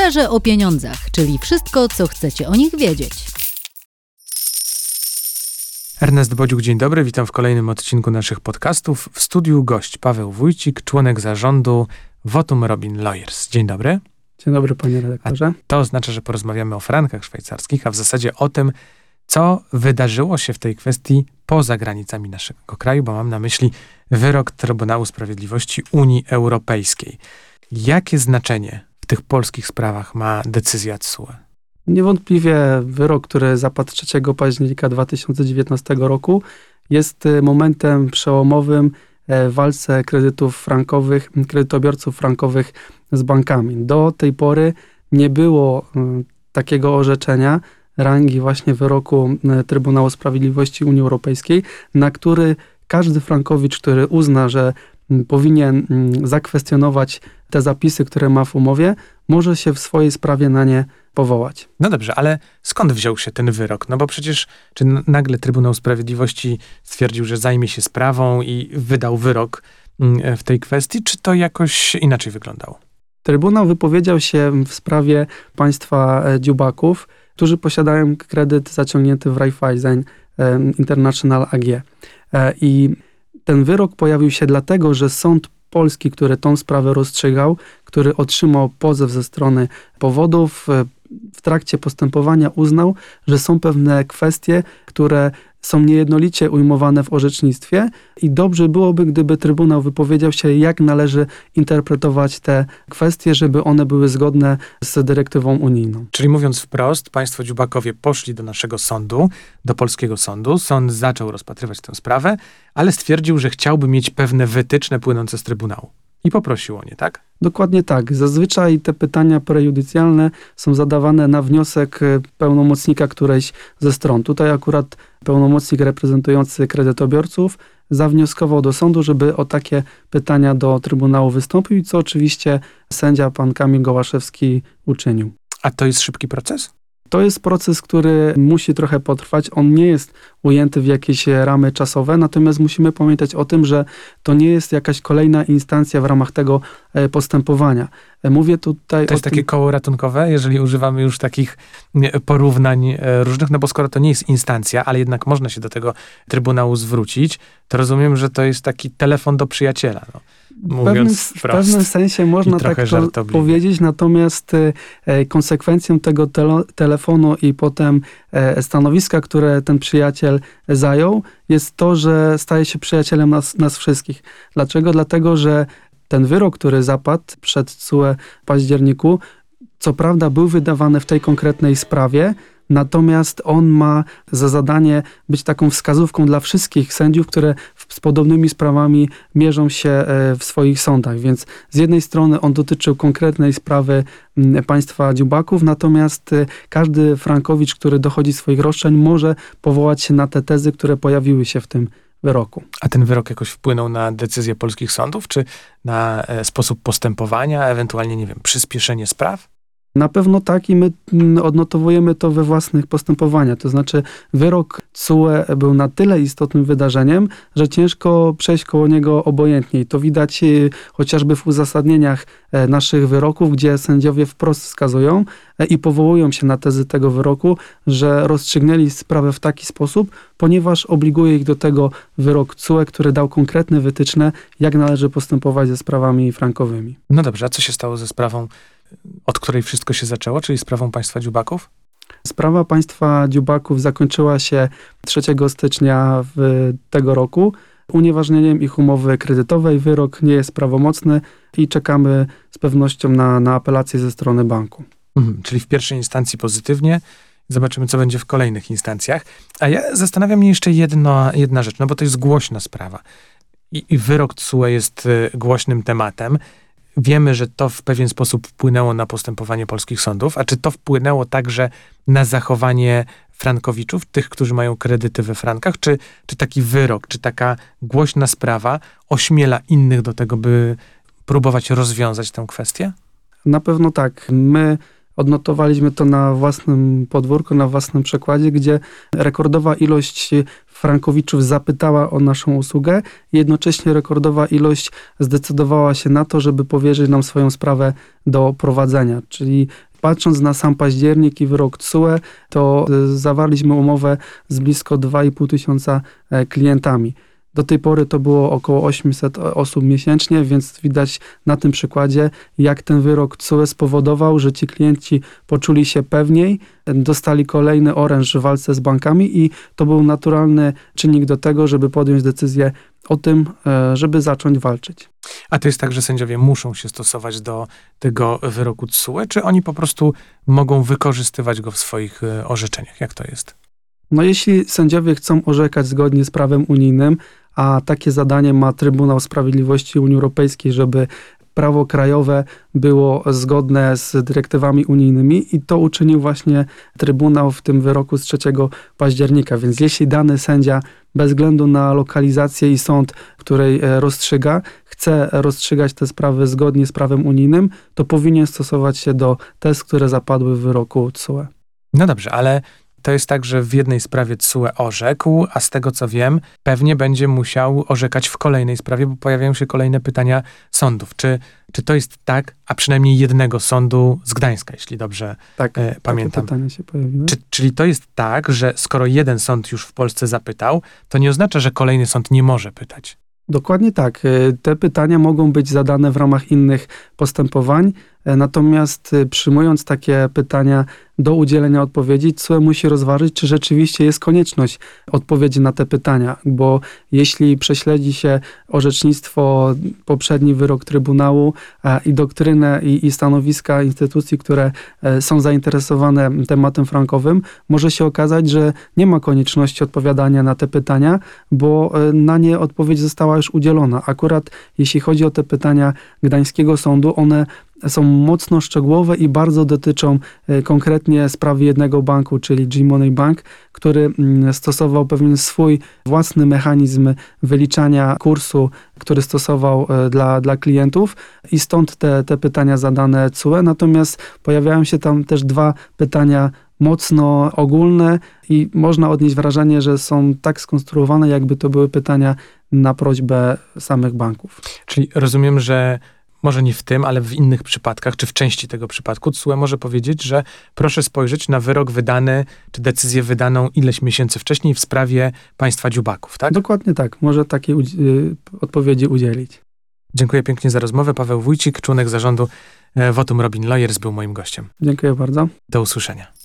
Szczerze o pieniądzach, czyli wszystko, co chcecie o nich wiedzieć. Ernest Bodziuk, dzień dobry, witam w kolejnym odcinku naszych podcastów. W studiu gość Paweł Wójcik, członek zarządu Votum Robin Lawyers. Dzień dobry. Dzień dobry, panie redaktorze. A to oznacza, że porozmawiamy o frankach szwajcarskich, a w zasadzie o tym, co wydarzyło się w tej kwestii poza granicami naszego kraju, bo mam na myśli wyrok Trybunału Sprawiedliwości Unii Europejskiej. Jakie znaczenie tych polskich sprawach ma decyzja TSUE? Niewątpliwie wyrok, który zapadł 3 października 2019 roku, jest e, momentem przełomowym e, w walce kredytów frankowych, kredytobiorców frankowych z bankami. Do tej pory nie było takiego orzeczenia rangi właśnie wyroku Trybunału Sprawiedliwości Unii Europejskiej, na który każdy frankowicz, który uzna, że powinien zakwestionować te zapisy, które ma w umowie, może się w swojej sprawie na nie powołać. No dobrze, ale skąd wziął się ten wyrok? No bo przecież, czy nagle Trybunał Sprawiedliwości stwierdził, że zajmie się sprawą i wydał wyrok w tej kwestii, czy to jakoś inaczej wyglądało? Trybunał wypowiedział się w sprawie państwa e, dziubaków, którzy posiadają kredyt zaciągnięty w Raiffeisen e, International AG. E, I ten wyrok pojawił się dlatego, że sąd polski, który tą sprawę rozstrzygał, który otrzymał pozew ze strony powodów, w trakcie postępowania uznał, że są pewne kwestie, które są niejednolicie ujmowane w orzecznictwie i dobrze byłoby, gdyby Trybunał wypowiedział się, jak należy interpretować te kwestie, żeby one były zgodne z dyrektywą unijną. Czyli mówiąc wprost, państwo dziubakowie poszli do naszego sądu, do polskiego sądu. Sąd zaczął rozpatrywać tę sprawę, ale stwierdził, że chciałby mieć pewne wytyczne płynące z Trybunału. I poprosił o nie, tak? Dokładnie tak. Zazwyczaj te pytania prejudycjalne są zadawane na wniosek e, pełnomocnika którejś ze stron. Tutaj akurat pełnomocnik reprezentujący kredytobiorców zawnioskował do sądu, żeby o takie pytania do Trybunału wystąpił, co oczywiście sędzia pan Kamil Gołaszewski uczynił. A to jest szybki proces? To jest proces, który musi trochę potrwać. On nie jest ujęty w jakieś ramy czasowe, natomiast musimy pamiętać o tym, że to nie jest jakaś kolejna instancja w ramach tego e, postępowania. E, mówię tutaj. To jest takie koło ratunkowe, jeżeli używamy już takich porównań e, różnych, no bo skoro to nie jest instancja, ale jednak można się do tego Trybunału zwrócić, to rozumiem, że to jest taki telefon do przyjaciela. No w pewnym, w pewnym sensie można tak powiedzieć, natomiast e, konsekwencją tego tele, telefonu i potem e, stanowiska, które ten przyjaciel zajął, jest to, że staje się przyjacielem nas, nas wszystkich. Dlaczego? Dlatego, że ten wyrok, który zapadł przed CUE w październiku, co prawda był wydawany w tej konkretnej sprawie, Natomiast on ma za zadanie być taką wskazówką dla wszystkich sędziów, które z podobnymi sprawami mierzą się e, w swoich sądach. Więc z jednej strony on dotyczył konkretnej sprawy państwa dziubaków, natomiast e, każdy Frankowicz, który dochodzi swoich roszczeń, może powołać się na te tezy, które pojawiły się w tym wyroku. A ten wyrok jakoś wpłynął na decyzję polskich sądów, czy na e, sposób postępowania, ewentualnie, nie wiem, przyspieszenie spraw? Na pewno tak i my mm, odnotowujemy to we własnych postępowaniach. To znaczy wyrok CUE był na tyle istotnym wydarzeniem, że ciężko przejść koło niego obojętnie. I to widać y, chociażby w uzasadnieniach e, naszych wyroków, gdzie sędziowie wprost wskazują e, i powołują się na tezy tego wyroku, że rozstrzygnęli sprawę w taki sposób, ponieważ obliguje ich do tego wyrok CUE, który dał konkretne wytyczne, jak należy postępować ze sprawami frankowymi. No dobrze, a co się stało ze sprawą od której wszystko się zaczęło, czyli sprawą państwa dziubaków? Sprawa państwa dziubaków zakończyła się 3 stycznia tego roku unieważnieniem ich umowy kredytowej. Wyrok nie jest prawomocny i czekamy z pewnością na, na apelację ze strony banku. Mhm, czyli w pierwszej instancji pozytywnie. Zobaczymy, co będzie w kolejnych instancjach. A ja zastanawiam mnie jeszcze jedno, jedna rzecz, no bo to jest głośna sprawa. I, i wyrok TSUE jest y, głośnym tematem. Wiemy, że to w pewien sposób wpłynęło na postępowanie polskich sądów, a czy to wpłynęło także na zachowanie frankowiczów, tych, którzy mają kredyty we frankach, czy, czy taki wyrok, czy taka głośna sprawa ośmiela innych do tego, by próbować rozwiązać tę kwestię? Na pewno tak. My odnotowaliśmy to na własnym podwórku, na własnym przekładzie, gdzie rekordowa ilość frankowiczów zapytała o naszą usługę. Jednocześnie rekordowa ilość zdecydowała się na to, żeby powierzyć nam swoją sprawę do prowadzenia. Czyli patrząc na sam październik i wyrok TSUE, to zawarliśmy umowę z blisko 2,5 tysiąca klientami. Do tej pory to było około 800 osób miesięcznie, więc widać na tym przykładzie, jak ten wyrok CUE spowodował, że ci klienci poczuli się pewniej, dostali kolejny oręż w walce z bankami i to był naturalny czynnik do tego, żeby podjąć decyzję o tym, e, żeby zacząć walczyć. A to jest tak, że sędziowie muszą się stosować do tego wyroku CUE, czy oni po prostu mogą wykorzystywać go w swoich e, orzeczeniach? Jak to jest? No jeśli sędziowie chcą orzekać zgodnie z prawem unijnym, a takie zadanie ma Trybunał Sprawiedliwości Unii Europejskiej, żeby prawo krajowe było zgodne z dyrektywami unijnymi i to uczynił właśnie Trybunał w tym wyroku z 3 października. Więc jeśli dany sędzia bez względu na lokalizację i sąd, której e, rozstrzyga, chce rozstrzygać te sprawy zgodnie z prawem unijnym, to powinien stosować się do test, które zapadły w wyroku CUE. No dobrze, ale to jest tak, że w jednej sprawie TSUE orzekł, a z tego co wiem, pewnie będzie musiał orzekać w kolejnej sprawie, bo pojawiają się kolejne pytania sądów. Czy, czy to jest tak, a przynajmniej jednego sądu z Gdańska, jeśli dobrze tak, e, pamiętam. pytanie się pojawiły. Czy, czyli to jest tak, że skoro jeden sąd już w Polsce zapytał, to nie oznacza, że kolejny sąd nie może pytać? Dokładnie tak. E, te pytania mogą być zadane w ramach innych postępowań, natomiast e, przyjmując takie pytania do udzielenia odpowiedzi, CUE musi rozważyć, czy rzeczywiście jest konieczność odpowiedzi na te pytania, bo jeśli prześledzi się orzecznictwo, poprzedni wyrok Trybunału i doktrynę i, i stanowiska instytucji, które są zainteresowane tematem frankowym, może się okazać, że nie ma konieczności odpowiadania na te pytania, bo na nie odpowiedź została już udzielona. Akurat jeśli chodzi o te pytania Gdańskiego Sądu, one są mocno szczegółowe i bardzo dotyczą e, konkretnie sprawy jednego banku, czyli G-Money Bank, który mm, stosował pewien swój własny mechanizm wyliczania kursu, który stosował e, dla, dla klientów i stąd te, te pytania zadane CUE. Natomiast pojawiają się tam też dwa pytania mocno ogólne i można odnieść wrażenie, że są tak skonstruowane, jakby to były pytania na prośbę samych banków. Czyli rozumiem, że może nie w tym, ale w innych przypadkach, czy w części tego przypadku, TSUE może powiedzieć, że proszę spojrzeć na wyrok wydany, czy decyzję wydaną ileś miesięcy wcześniej w sprawie państwa dziubaków, tak? Dokładnie tak. Może takiej y, odpowiedzi udzielić. Dziękuję pięknie za rozmowę. Paweł Wójcik, członek zarządu e, Wotum Robin Lawyers był moim gościem. Dziękuję bardzo. Do usłyszenia.